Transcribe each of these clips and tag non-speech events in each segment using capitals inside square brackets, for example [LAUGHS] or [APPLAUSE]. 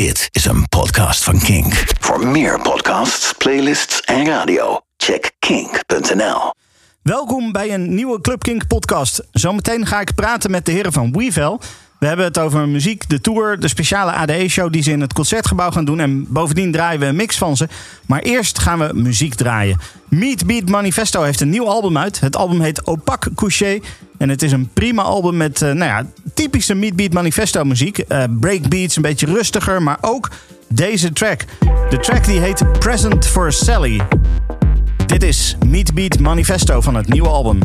Dit is een podcast van Kink. Voor meer podcasts, playlists en radio, check kink.nl. Welkom bij een nieuwe Club Kink podcast. Zometeen ga ik praten met de heren van Wevel. We hebben het over muziek, de tour, de speciale ADE-show die ze in het concertgebouw gaan doen. En bovendien draaien we een mix van ze. Maar eerst gaan we muziek draaien. Meat Beat Manifesto heeft een nieuw album uit. Het album heet Opaque Couché. En het is een prima album met uh, nou ja, typische Meat Beat Manifesto muziek. Uh, breakbeats, een beetje rustiger, maar ook deze track. De track die heet Present for Sally. Dit is Meat Beat Manifesto van het nieuwe album.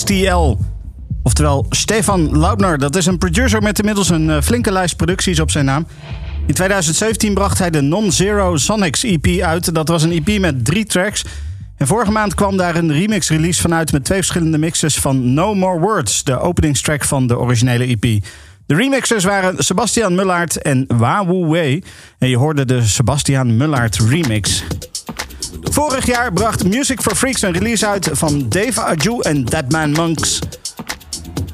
STL. Oftewel Stefan Lautner. Dat is een producer met inmiddels een eh, flinke lijst producties op zijn naam. In 2017 bracht hij de Non-Zero Sonics EP uit. Dat was een EP met drie tracks. En vorige maand kwam daar een remix-release vanuit met twee verschillende mixes van No More Words, de openingstrack van de originele EP. De remixers waren Sebastian Mullaert en Wawu Wei. En je hoorde de Sebastian Mullaert remix. Vorig jaar bracht Music for Freaks een release uit van Dave Aju en Deadman Monks.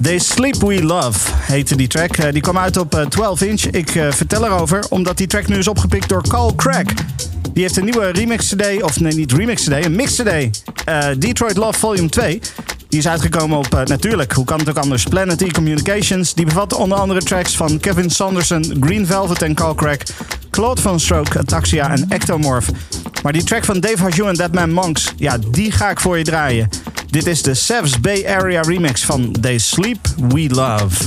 They Sleep We Love heette die track. Eh, die kwam uit op 12 eh, inch. Ik uh, vertel erover omdat die track nu is opgepikt door Carl Crack. Die heeft een nieuwe remix CD, of nee niet remix CD, een mix CD. Uh, Detroit Love Volume 2. Die is uitgekomen op, uh, natuurlijk, hoe kan het ook anders, Planet E Communications. Die bevat onder andere tracks van Kevin Sanderson, Green Velvet en Carl Claude van Stroke, Ataxia en Ectomorph. Maar die track van Dave Hajou en Deadman Monks, ja, die ga ik voor je draaien. Dit is de Sevs Bay Area remix van They Sleep We Love.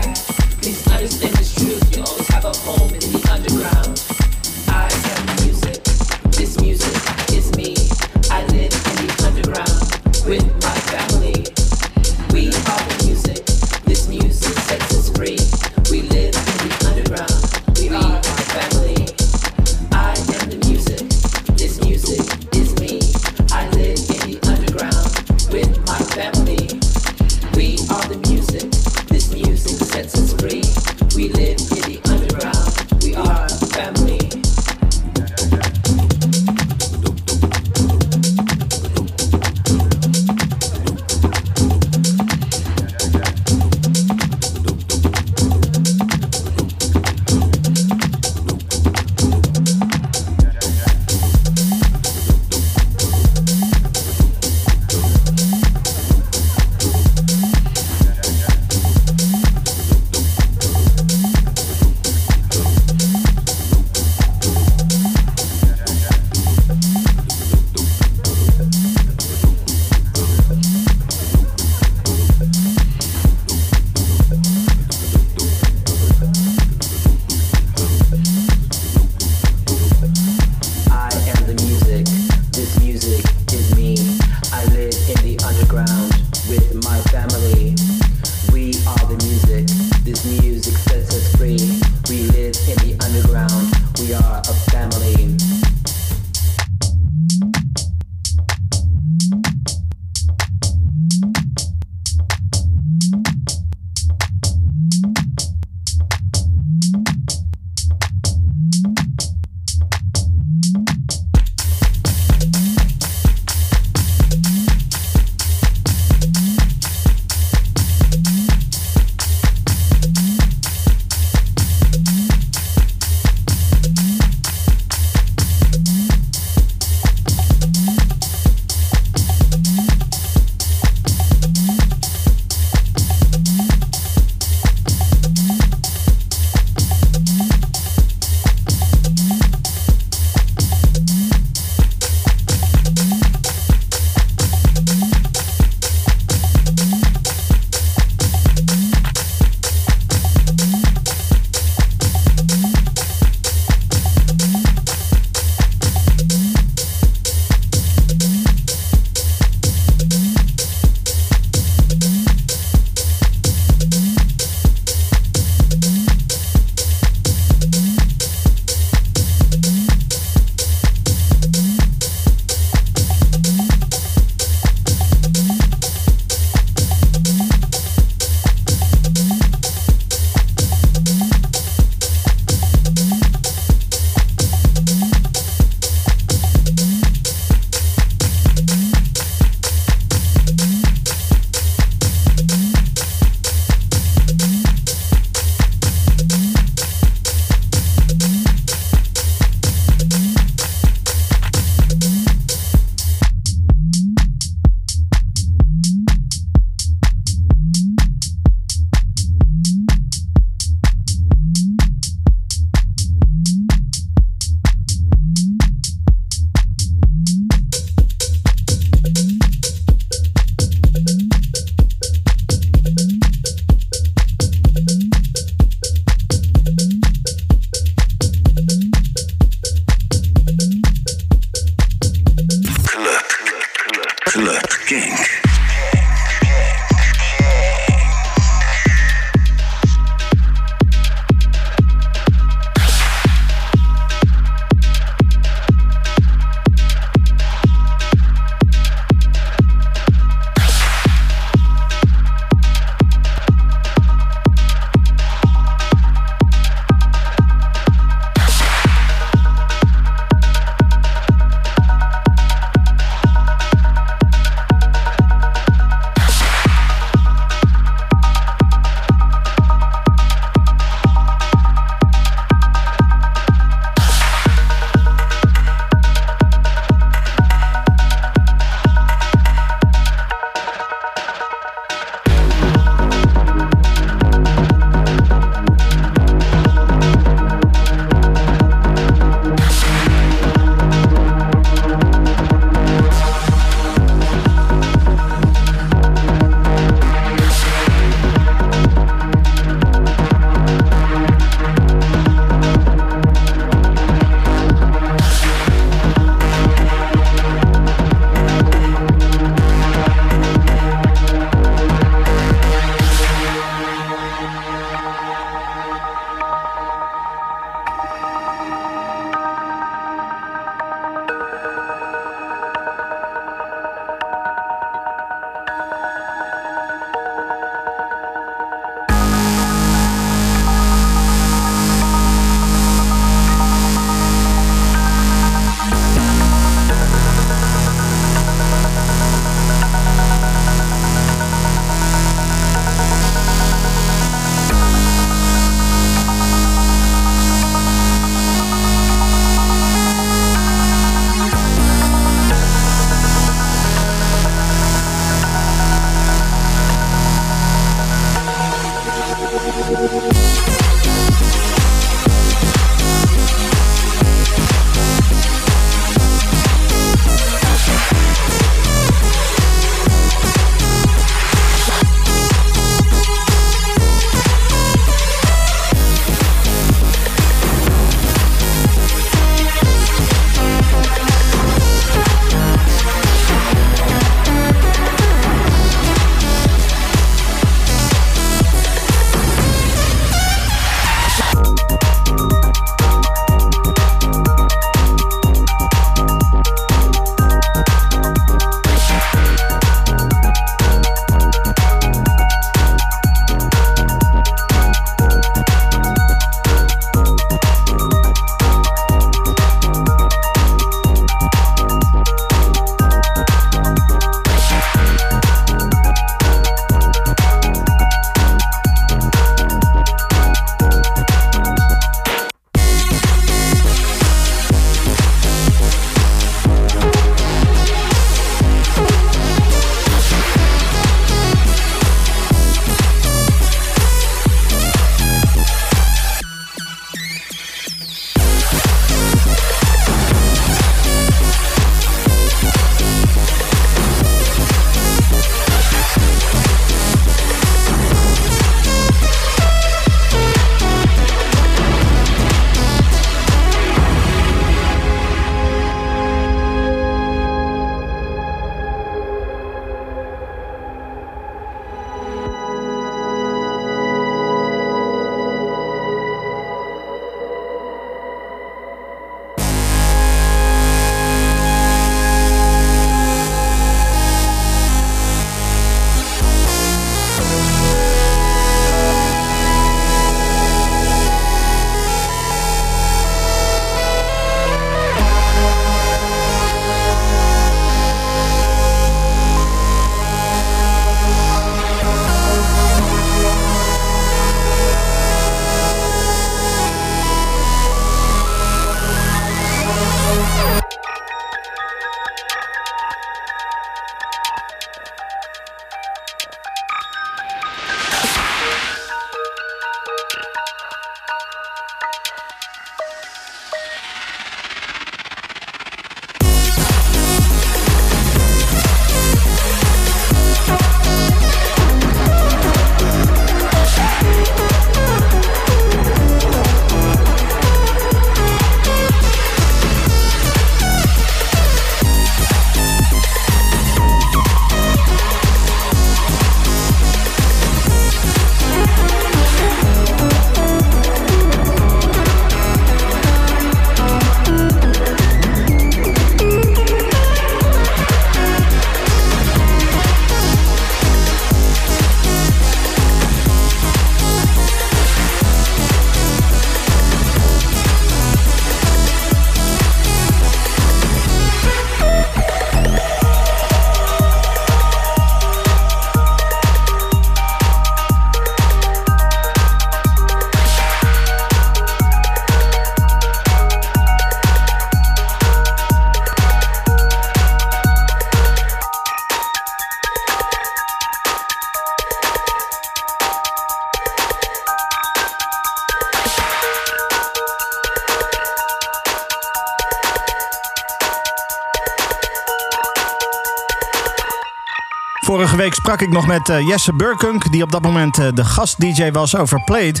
Ik nog met uh, Jesse Burkunk, die op dat moment uh, de gast-DJ was over Plate.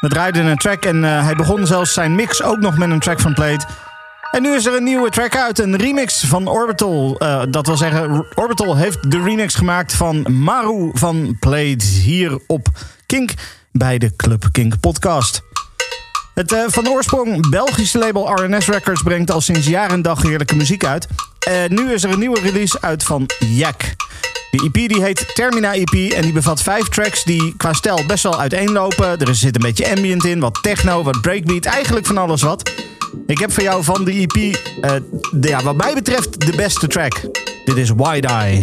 We draaiden een track en uh, hij begon zelfs zijn mix ook nog met een track van Plate. En nu is er een nieuwe track uit, een remix van Orbital. dat wil zeggen, Orbital heeft de remix gemaakt van Maru van Plate hier op Kink bij de Club Kink podcast. Het van oorsprong Belgische label RNS Records brengt al sinds jaar en dag heerlijke muziek uit. En nu is er een nieuwe release uit van Jack. De EP die heet Termina EP en die bevat vijf tracks die qua stijl best wel uiteenlopen. Er zit een beetje ambient in, wat techno, wat breakbeat, eigenlijk van alles wat. Ik heb voor jou van de EP, de, ja, wat mij betreft, de beste track. Dit is Wide Eye.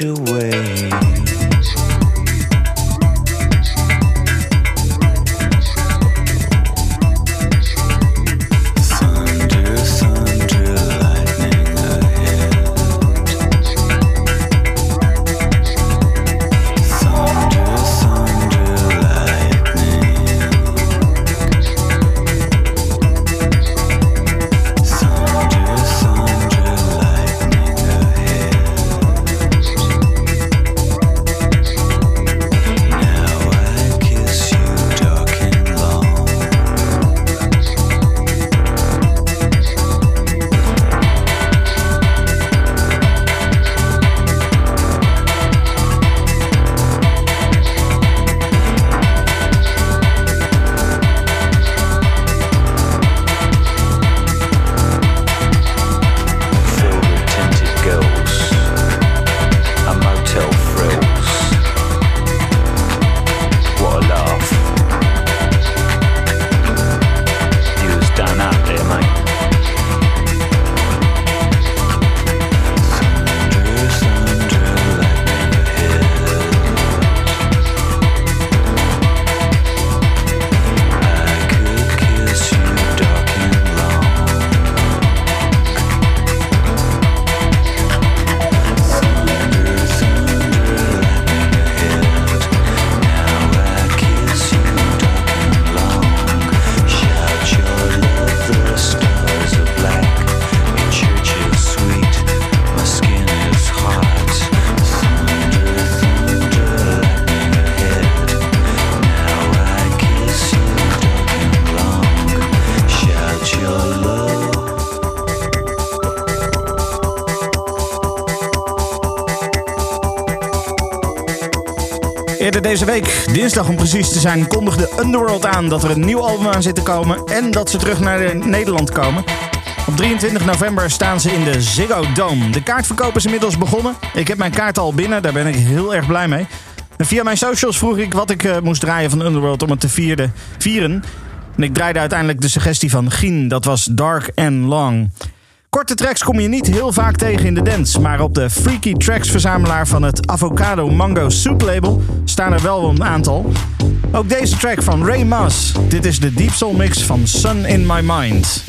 you week, dinsdag om precies te zijn, kondigde Underworld aan dat er een nieuw album aan zit te komen en dat ze terug naar Nederland komen. Op 23 november staan ze in de Ziggo Dome. De kaartverkoop is inmiddels begonnen. Ik heb mijn kaart al binnen, daar ben ik heel erg blij mee. En via mijn socials vroeg ik wat ik uh, moest draaien van Underworld om het te vieren. En ik draaide uiteindelijk de suggestie van Gien, dat was Dark and Long. Korte tracks kom je niet heel vaak tegen in de dance, maar op de Freaky Tracks verzamelaar van het Avocado Mango Soup label staan er wel een aantal. Ook deze track van Ray Mas. Dit is de Deep Soul mix van Sun in My Mind.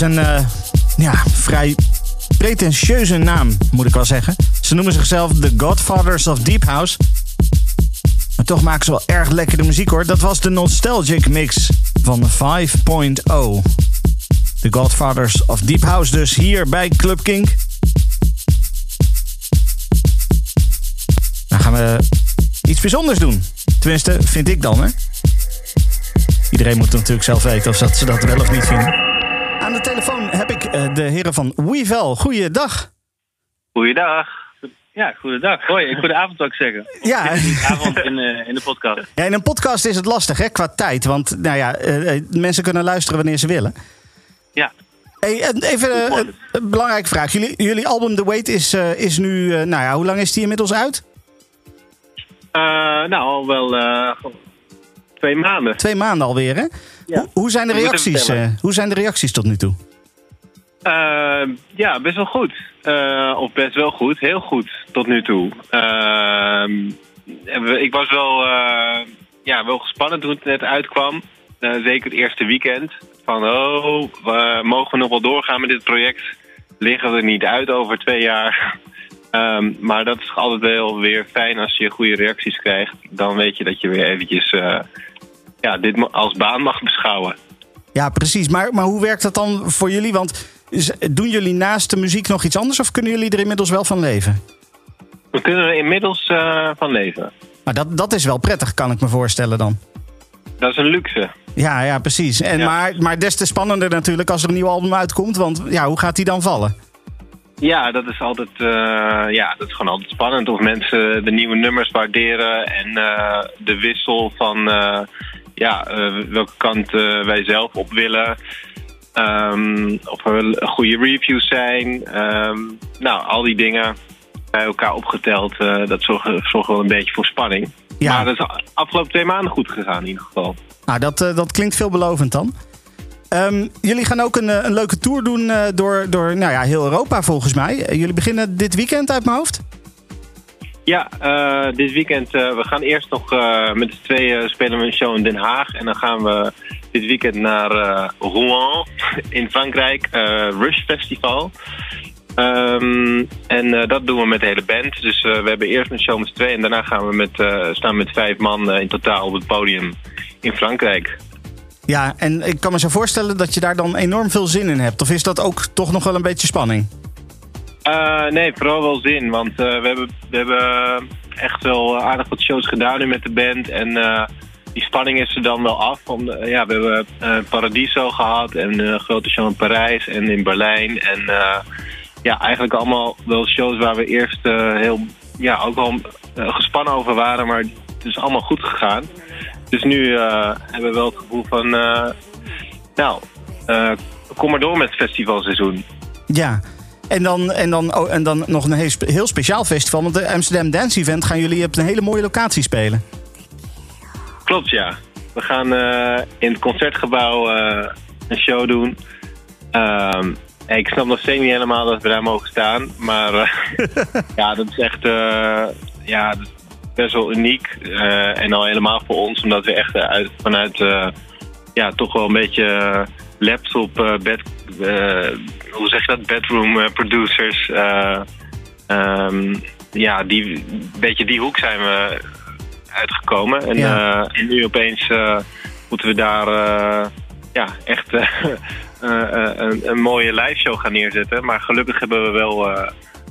Is een eh, ja, vrij pretentieuze naam, moet ik wel zeggen. Ze noemen zichzelf The Godfathers of Deep House. Maar toch maken ze wel erg lekkere muziek hoor. Dat was de Nostalgic Mix van 5.0. The Godfathers of Deep House dus hier bij Club Kink. Dan gaan we iets bijzonders doen. Tenminste, vind ik dan hè. Iedereen moet natuurlijk zelf weten of ze dat wel of niet vinden. Aan de telefoon heb ik uh, de heren van Wevel. Goeiedag. Goeiedag. Ja, goedendag. Hoi, goedenavond zou ik zeggen. Ja. Avond in, uh, in de podcast. Ja, in een podcast is het lastig hè, qua tijd. Want nou ja, uh, mensen kunnen luisteren wanneer ze willen. Ja. Hey, even een belangrijke vraag. Jullie, jullie album The Wait is, is nu, nou ja, hoe lang is die inmiddels uit? nou, al wel twee maanden. Twee maanden alweer, hè? Ja. Hoe, zijn de reacties, uh, hoe zijn de reacties tot nu toe? Uh, ja, best wel goed. Uh, of best wel goed. Heel goed tot nu toe. Ehm, ik was wel, ja, wel gespannen toen het net uitkwam. zeker het eerste weekend. Van, oh, mogen we nog wel doorgaan met dit project? Liggen we er niet uit over twee jaar? Um, [LAUGHS] maar dat is altijd wel weer fijn als je goede reacties krijgt. Dan weet je dat je weer eventjes ja, dit als baan mag beschouwen. Ja, precies. Maar, maar hoe werkt dat dan voor jullie? Want doen jullie naast de muziek nog iets anders of kunnen jullie er inmiddels wel van leven? We kunnen er inmiddels uh, van leven. Maar dat, dat is wel prettig, kan ik me voorstellen dan. Dat is een luxe. Ja, ja precies. En Maar, maar des te spannender natuurlijk als er een nieuw album uitkomt. Want ja, hoe gaat die dan vallen? Ja, dat is altijd uh, ja, dat is gewoon altijd spannend. Of mensen de nieuwe nummers waarderen en uh, de wissel van ja, uh, welke kant uh, wij zelf op willen. Um, of er goede reviews zijn. Um, nou, al die dingen bij elkaar opgeteld, uh, dat zorgt, zorgt wel een beetje voor spanning. Ja. Maar dat is de afgelopen twee maanden goed gegaan in ieder geval. Nou, dat, dat klinkt veelbelovend dan. Um, jullie gaan ook een, een leuke tour doen door, door nou ja, heel Europa volgens mij. jullie beginnen dit weekend uit mijn hoofd? Ja, uh, dit weekend. Uh, we gaan eerst nog uh, met z'n tweeën spelen we een show in Den Haag. En dan gaan we dit weekend naar Rouen in Frankrijk. Rush Festival. Um, en dat doen we met de hele band. Dus we hebben eerst een show met z'n tweeën. En daarna gaan we met, staan met vijf man in totaal op het podium in Frankrijk. Ja, en ik kan me zo voorstellen dat je daar dan enorm veel zin in hebt. Of is dat ook toch nog wel een beetje spanning? Uh, nee, vooral wel zin. Want uh, we, hebben, we hebben echt wel aardig wat shows gedaan nu met de band. En uh, die spanning is er dan wel af. Om, ja, we hebben Paradiso gehad en een grote show in Parijs en in Berlijn. En ja, eigenlijk allemaal wel shows waar we eerst heel, ja, ook wel gespannen over waren. Maar het is allemaal goed gegaan. Dus nu hebben we wel het gevoel van... nou, kom maar door met het festivalseizoen. Ja, en dan, en dan, oh, en dan nog een heel speciaal festival. Want de Amsterdam Dance Event gaan jullie op een hele mooie locatie spelen. Klopt, ja. We gaan uh, in het concertgebouw uh, een show doen. Um, ik snap nog steeds niet helemaal dat we daar mogen staan. Maar uh, [LAUGHS] ja, dat is echt ja, is best wel uniek. en al helemaal voor ons, omdat we echt uit, vanuit ja, toch wel een beetje laptop bed hoe zeg je dat, bedroom eh, producers. Um, ja, die, een beetje die hoek zijn we uitgekomen. En, ja. en nu opeens moeten we daar ja, echt [LAUGHS] een, een, mooie live show gaan neerzetten. Maar gelukkig hebben we wel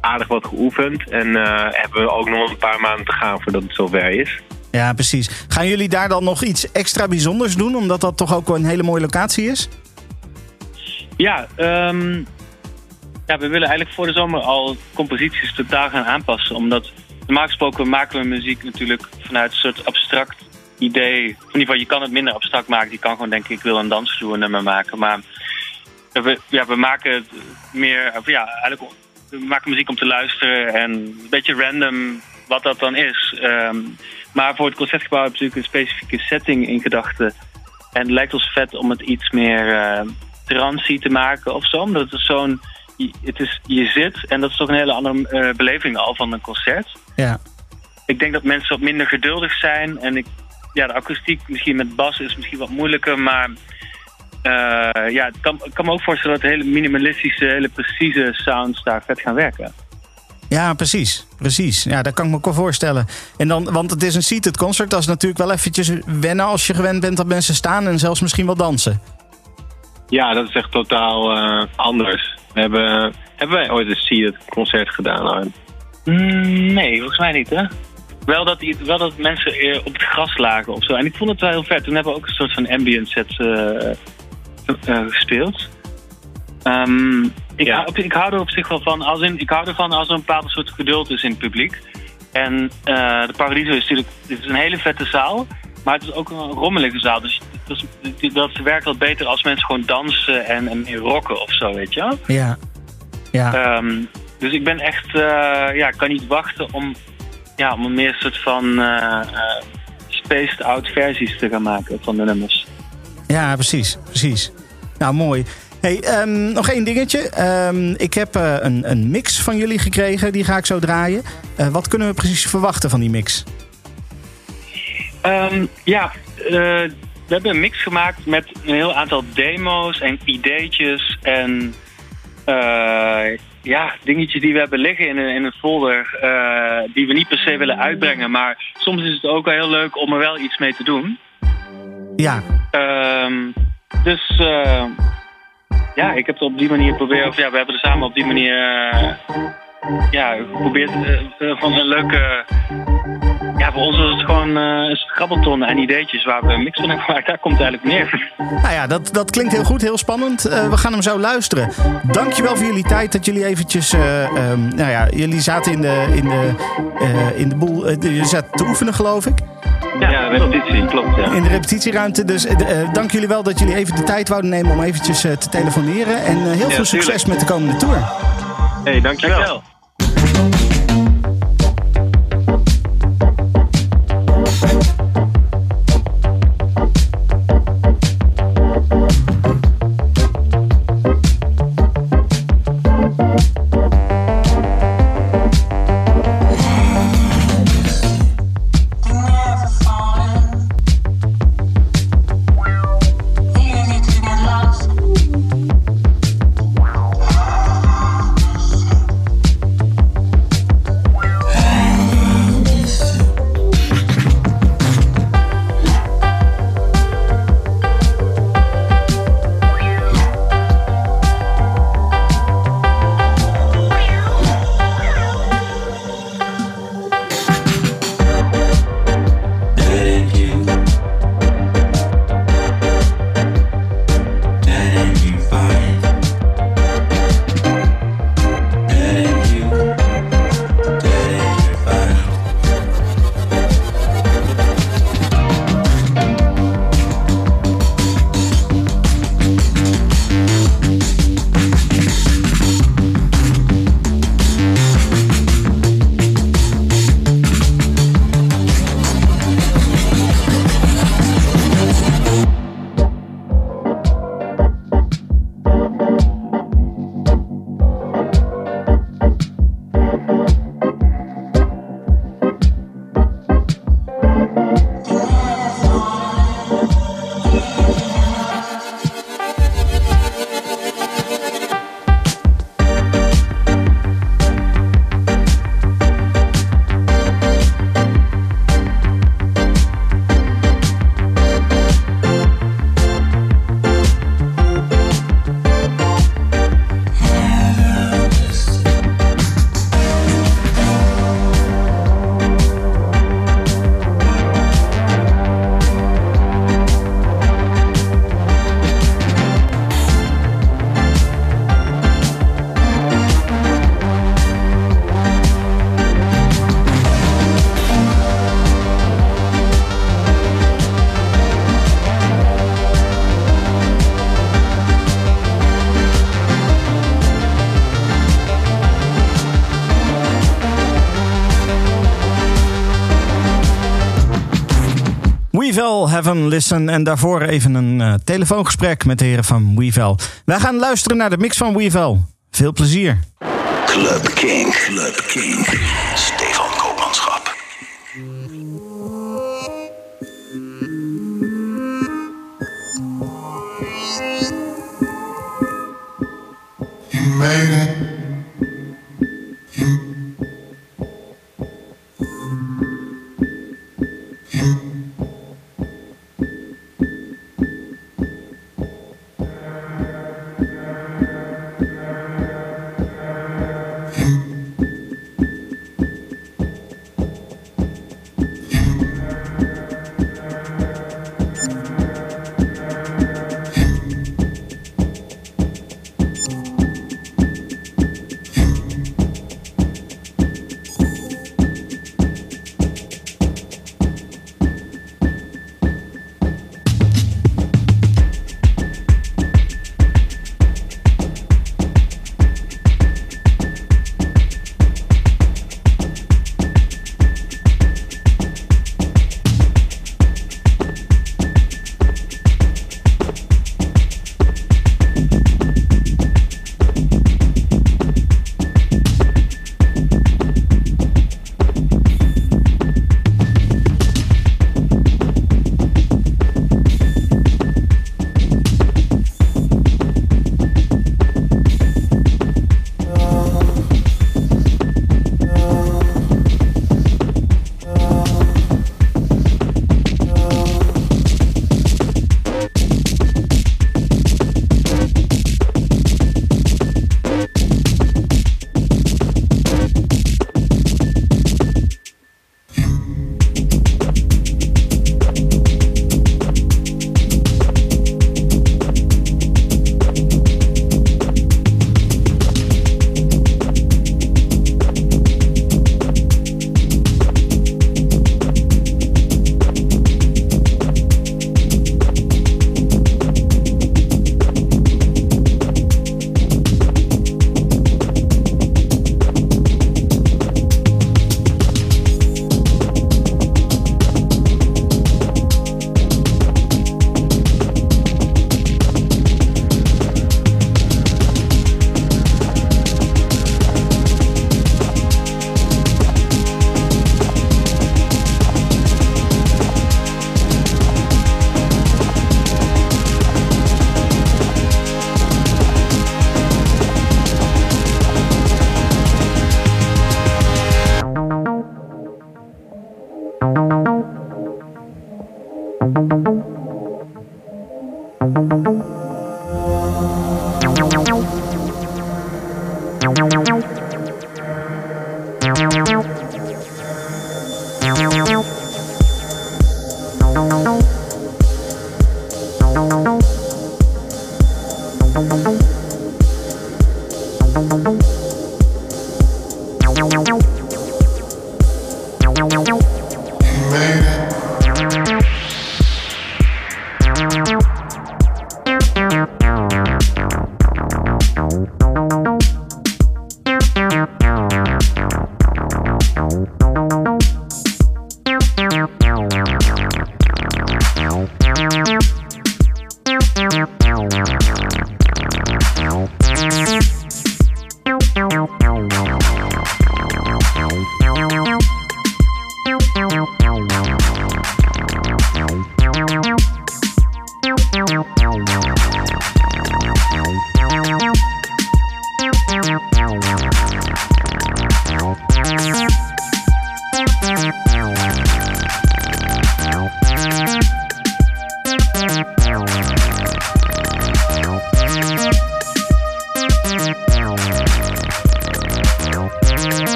aardig wat geoefend. En hebben we ook nog een paar maanden te gaan voordat het zover is. Ja, precies. Gaan jullie daar dan nog iets extra bijzonders doen? Omdat dat toch ook een hele mooie locatie is? Ja, um, ja, we willen eigenlijk voor de zomer al composities totaal gaan aanpassen. Omdat normaal gesproken maken we muziek natuurlijk vanuit een soort abstract idee. In ieder geval, je kan het minder abstract maken. Je kan gewoon denken, ik wil een dansvloer nummer maken. Maar we, ja, we maken het meer, of ja, eigenlijk, we maken muziek om te luisteren. En een beetje random wat dat dan is. Um, maar voor het concertgebouw hebben we natuurlijk een specifieke setting in gedachten. En het lijkt ons vet om het iets meer uh, transie te maken of zo. Omdat het zo'n het is, je zit en dat is toch een hele andere uh, beleving al van een concert. Ja. Ik denk dat mensen wat minder geduldig zijn. En ik, ja, de akoestiek misschien met bas is misschien wat moeilijker. Maar eh, ja, het kan, ik kan me ook voorstellen dat hele minimalistische, hele precieze sounds daar vet gaan werken. Ja, precies. Precies. Ja, dat kan ik me ook wel voorstellen. En dan, want het is een seated concert. Dat is natuurlijk wel eventjes wennen als je gewend bent dat mensen staan en zelfs misschien wel dansen. Ja, dat is echt totaal eh, anders. We hebben, hebben wij ooit een seated concert gedaan, Arn? Mm, nee, volgens mij niet, hè? Wel dat, die- wel dat mensen eh, op het gras lagen of zo. En ik vond het wel heel vet. Toen hebben we ook een soort van ambient set eh, gespeeld. Ehm, ik, Ja. hou, op- ik hou er op zich wel van. Als in, ik hou ervan als er een bepaald soort geduld is in het publiek. En de Paradiso is natuurlijk het is een hele vette zaal. Maar het is ook een rommelige zaal. Dus dat, werkt wat beter als mensen gewoon dansen en, en meer rocken of zo, weet je? Ja. Ja. Ehm, dus ik ben echt, eh, ja, ik kan niet wachten om, ja, om een meer soort van eh, eh, spaced out versies te gaan maken van de nummers. Ja, precies. Precies. Nou, mooi. Hey, ehm, nog één dingetje. Ehm, ik heb een, een mix van jullie gekregen. Die ga ik zo draaien. Wat kunnen we precies verwachten van die mix? Ehm, ja, eh, we hebben een mix gemaakt met een heel aantal demo's en ideetjes en eh, ja, dingetjes die we hebben liggen in een, in een folder eh, die we niet per se willen uitbrengen. Maar soms is het ook wel heel leuk om er wel iets mee te doen. Ja. Ehm, dus ja, ik heb het op die manier proberen, of ja, we hebben er samen op die manier ja, geprobeerd eh, eh, van een leuke. Ja, voor ons was het gewoon eh, een grabbelton en ideetjes waar we een mix van hebben [LAUGHS] gemaakt. Daar komt het eigenlijk neer. Nou ja, dat, dat klinkt heel goed, heel spannend. Eh, we gaan hem zo luisteren. Dankjewel voor jullie tijd dat jullie eventjes... eh, ehm, nou ja, jullie zaten in de, in de, eh, in de boel... eh, je zat te oefenen, geloof ik. Ja, repetitie, klopt. Ja. In de repetitieruimte. Dus eh, eh, dank jullie wel dat jullie even de tijd wouden nemen om eventjes eh, te telefoneren. En eh, heel veel succes tuurlijk. met de komende tour. hey, dankjewel. Dankjewel. Wevel, Heaven, Listen. En daarvoor even een eh, telefoongesprek met de heren van Wevel. Wij gaan luisteren naar de mix van Wevel. Veel plezier. Club King. Club King.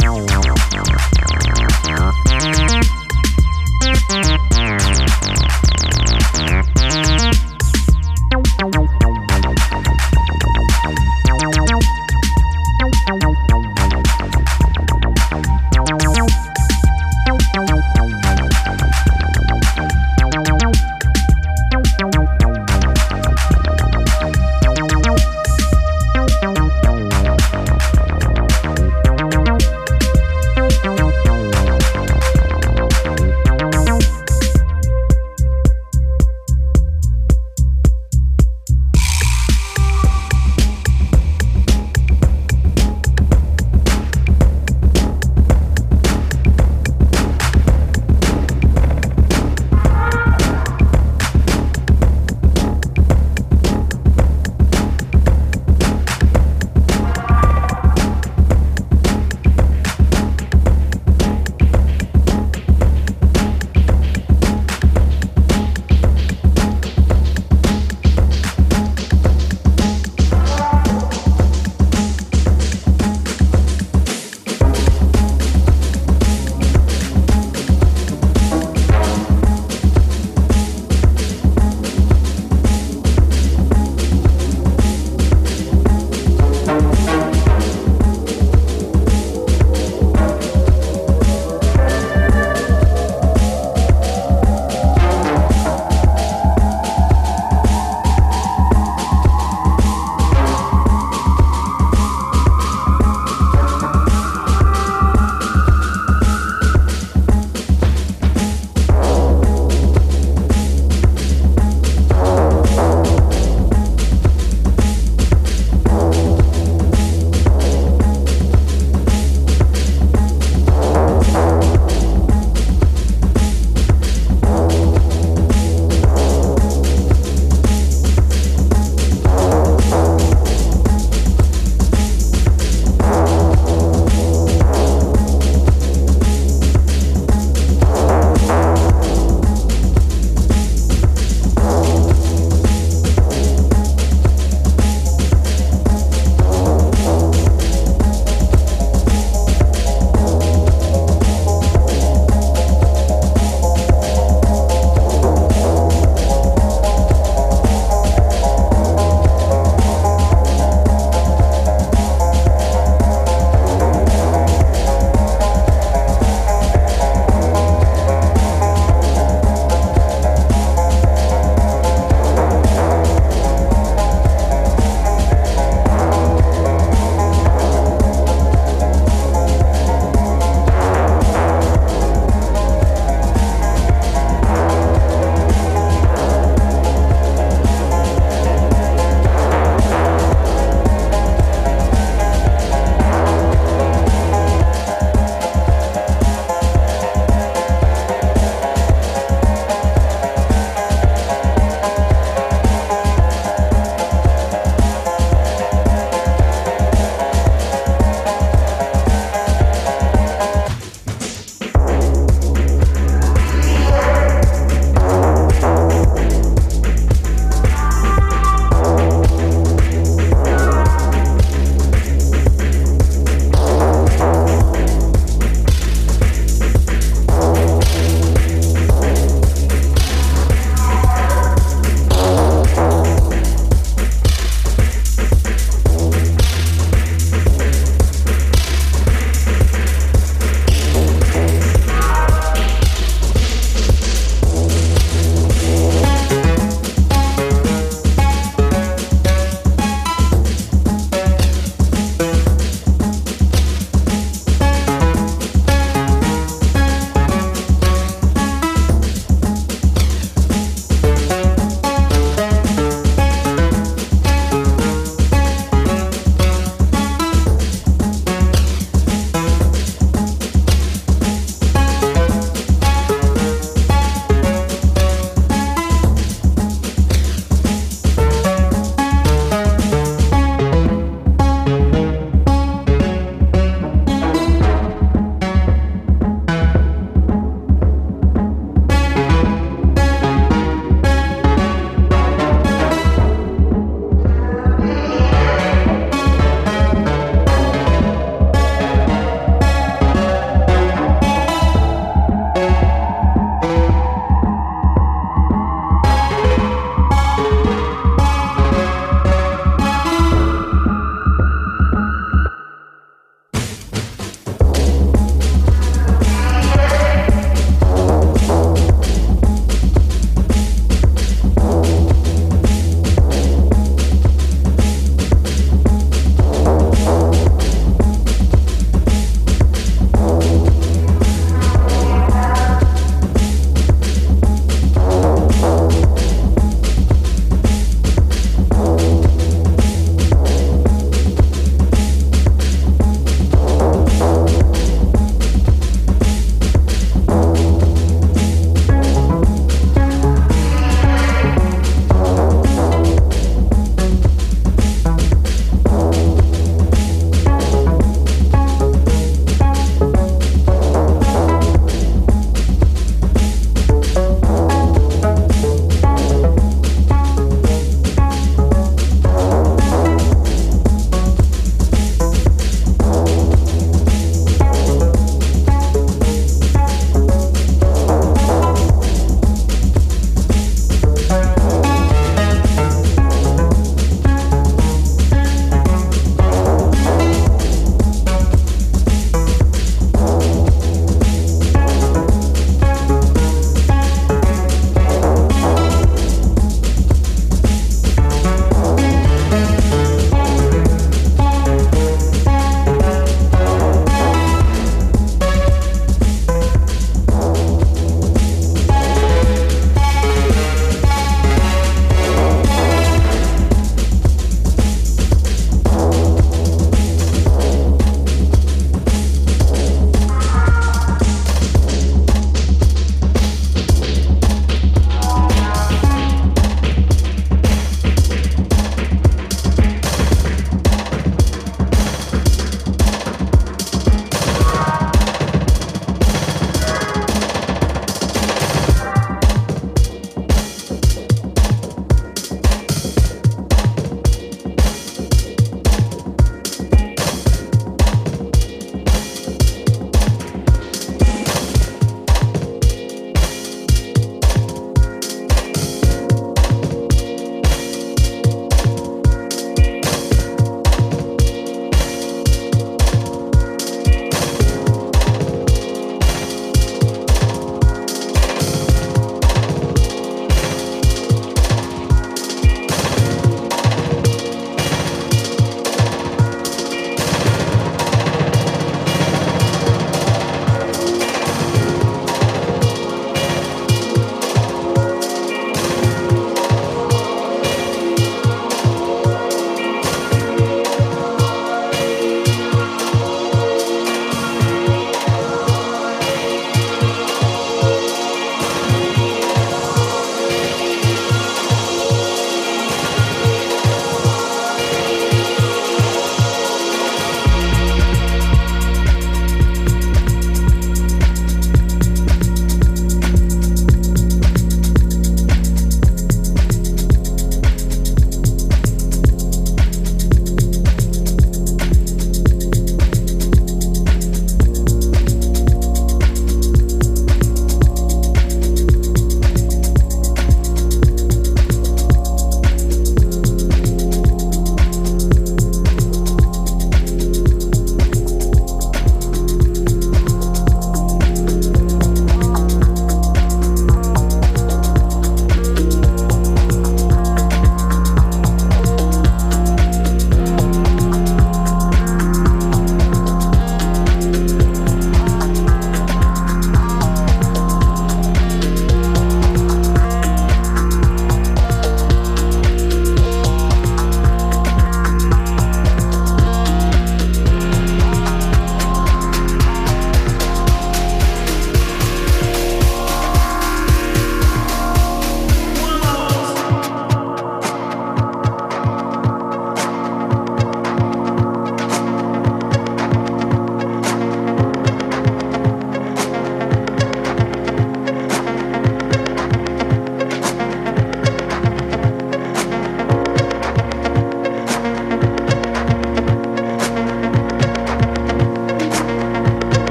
Thank you.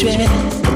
这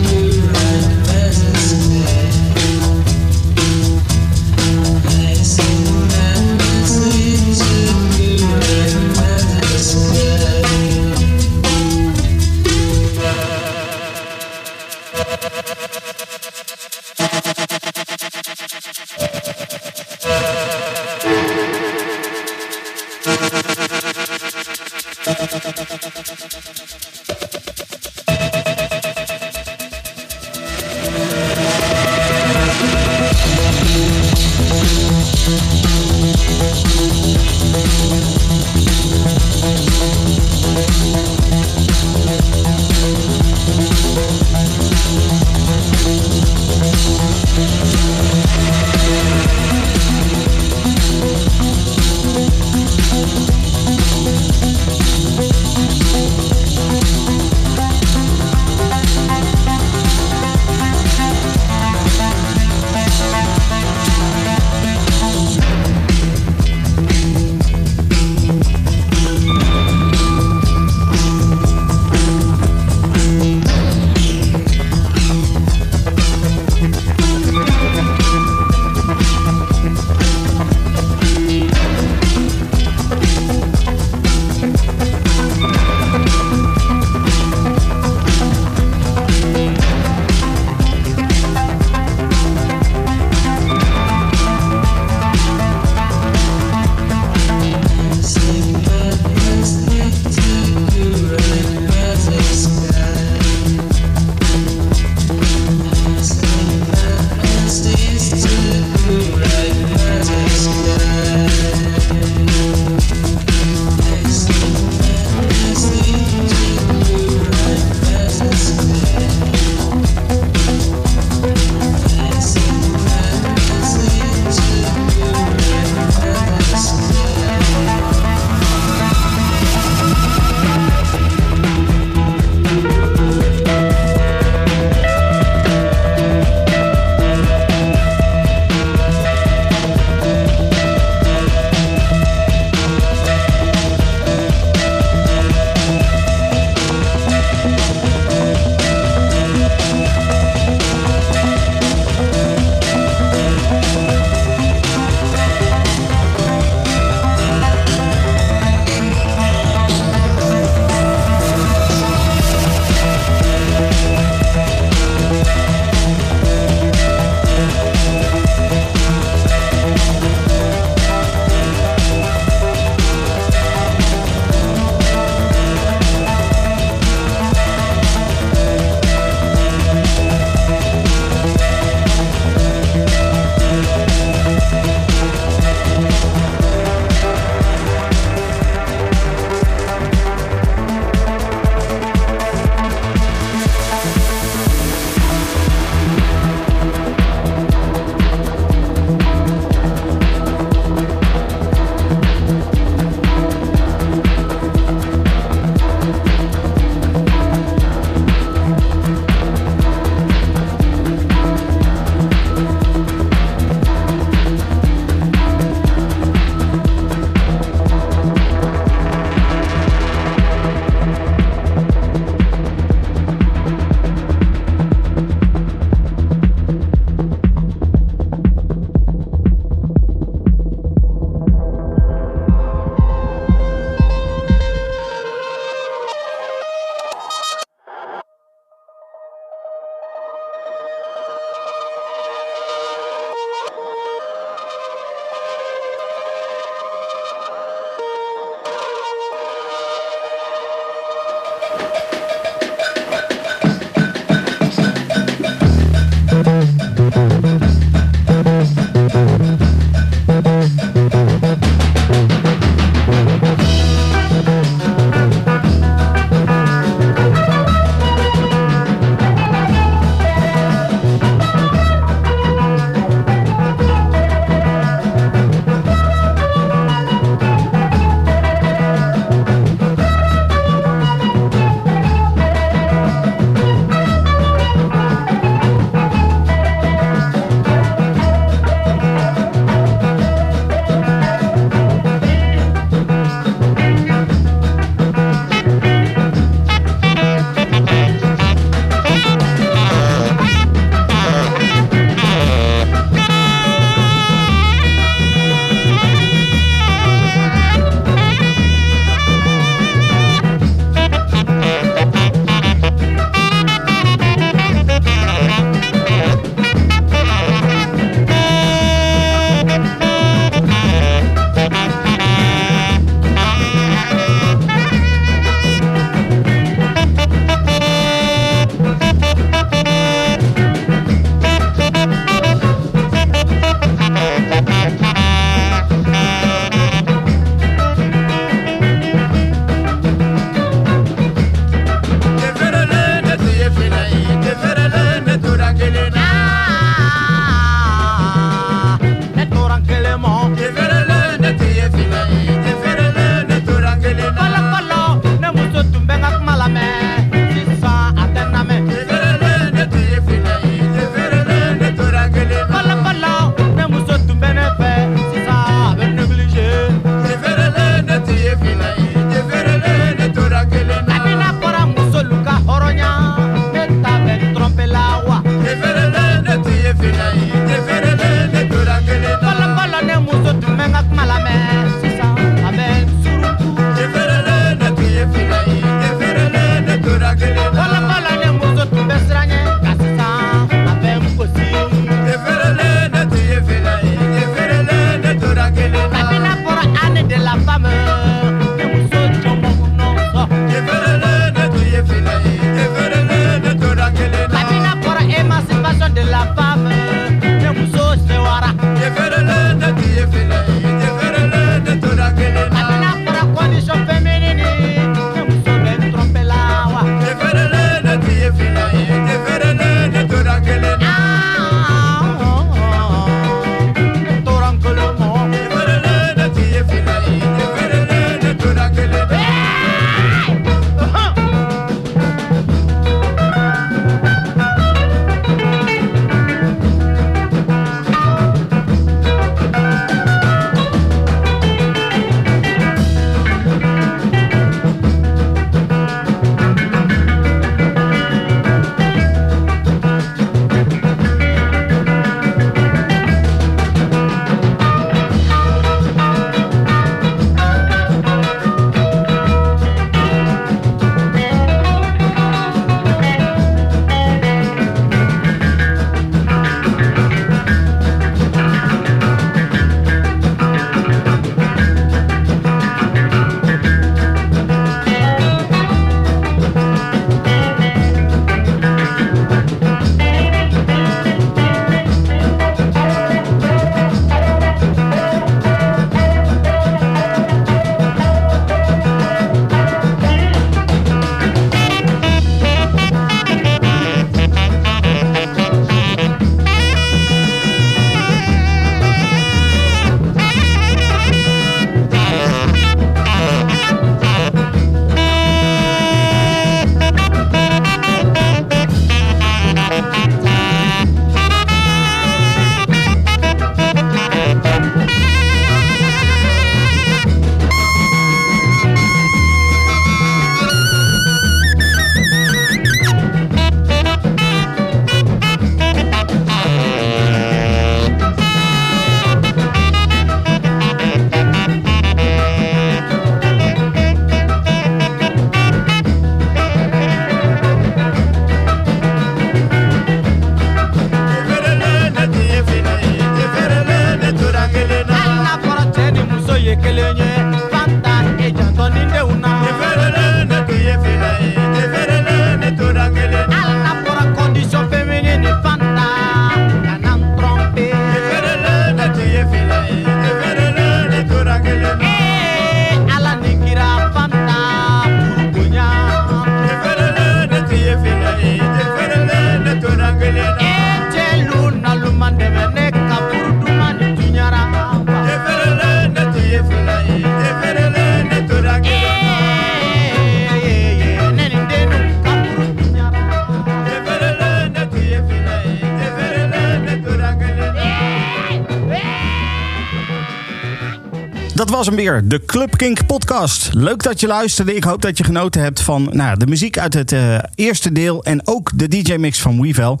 was hem weer. De Club Kink podcast. Leuk dat je luisterde. Ik hoop dat je genoten hebt van nou, de muziek uit het eh, eerste deel. En ook de DJ-mix van Wevel.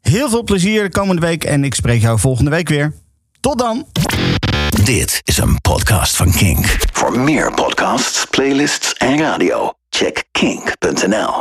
Heel veel plezier de komende week. En ik spreek jou volgende week weer. Tot dan. Dit is een podcast van Kink. Voor meer podcasts, playlists en radio, check kink.nl.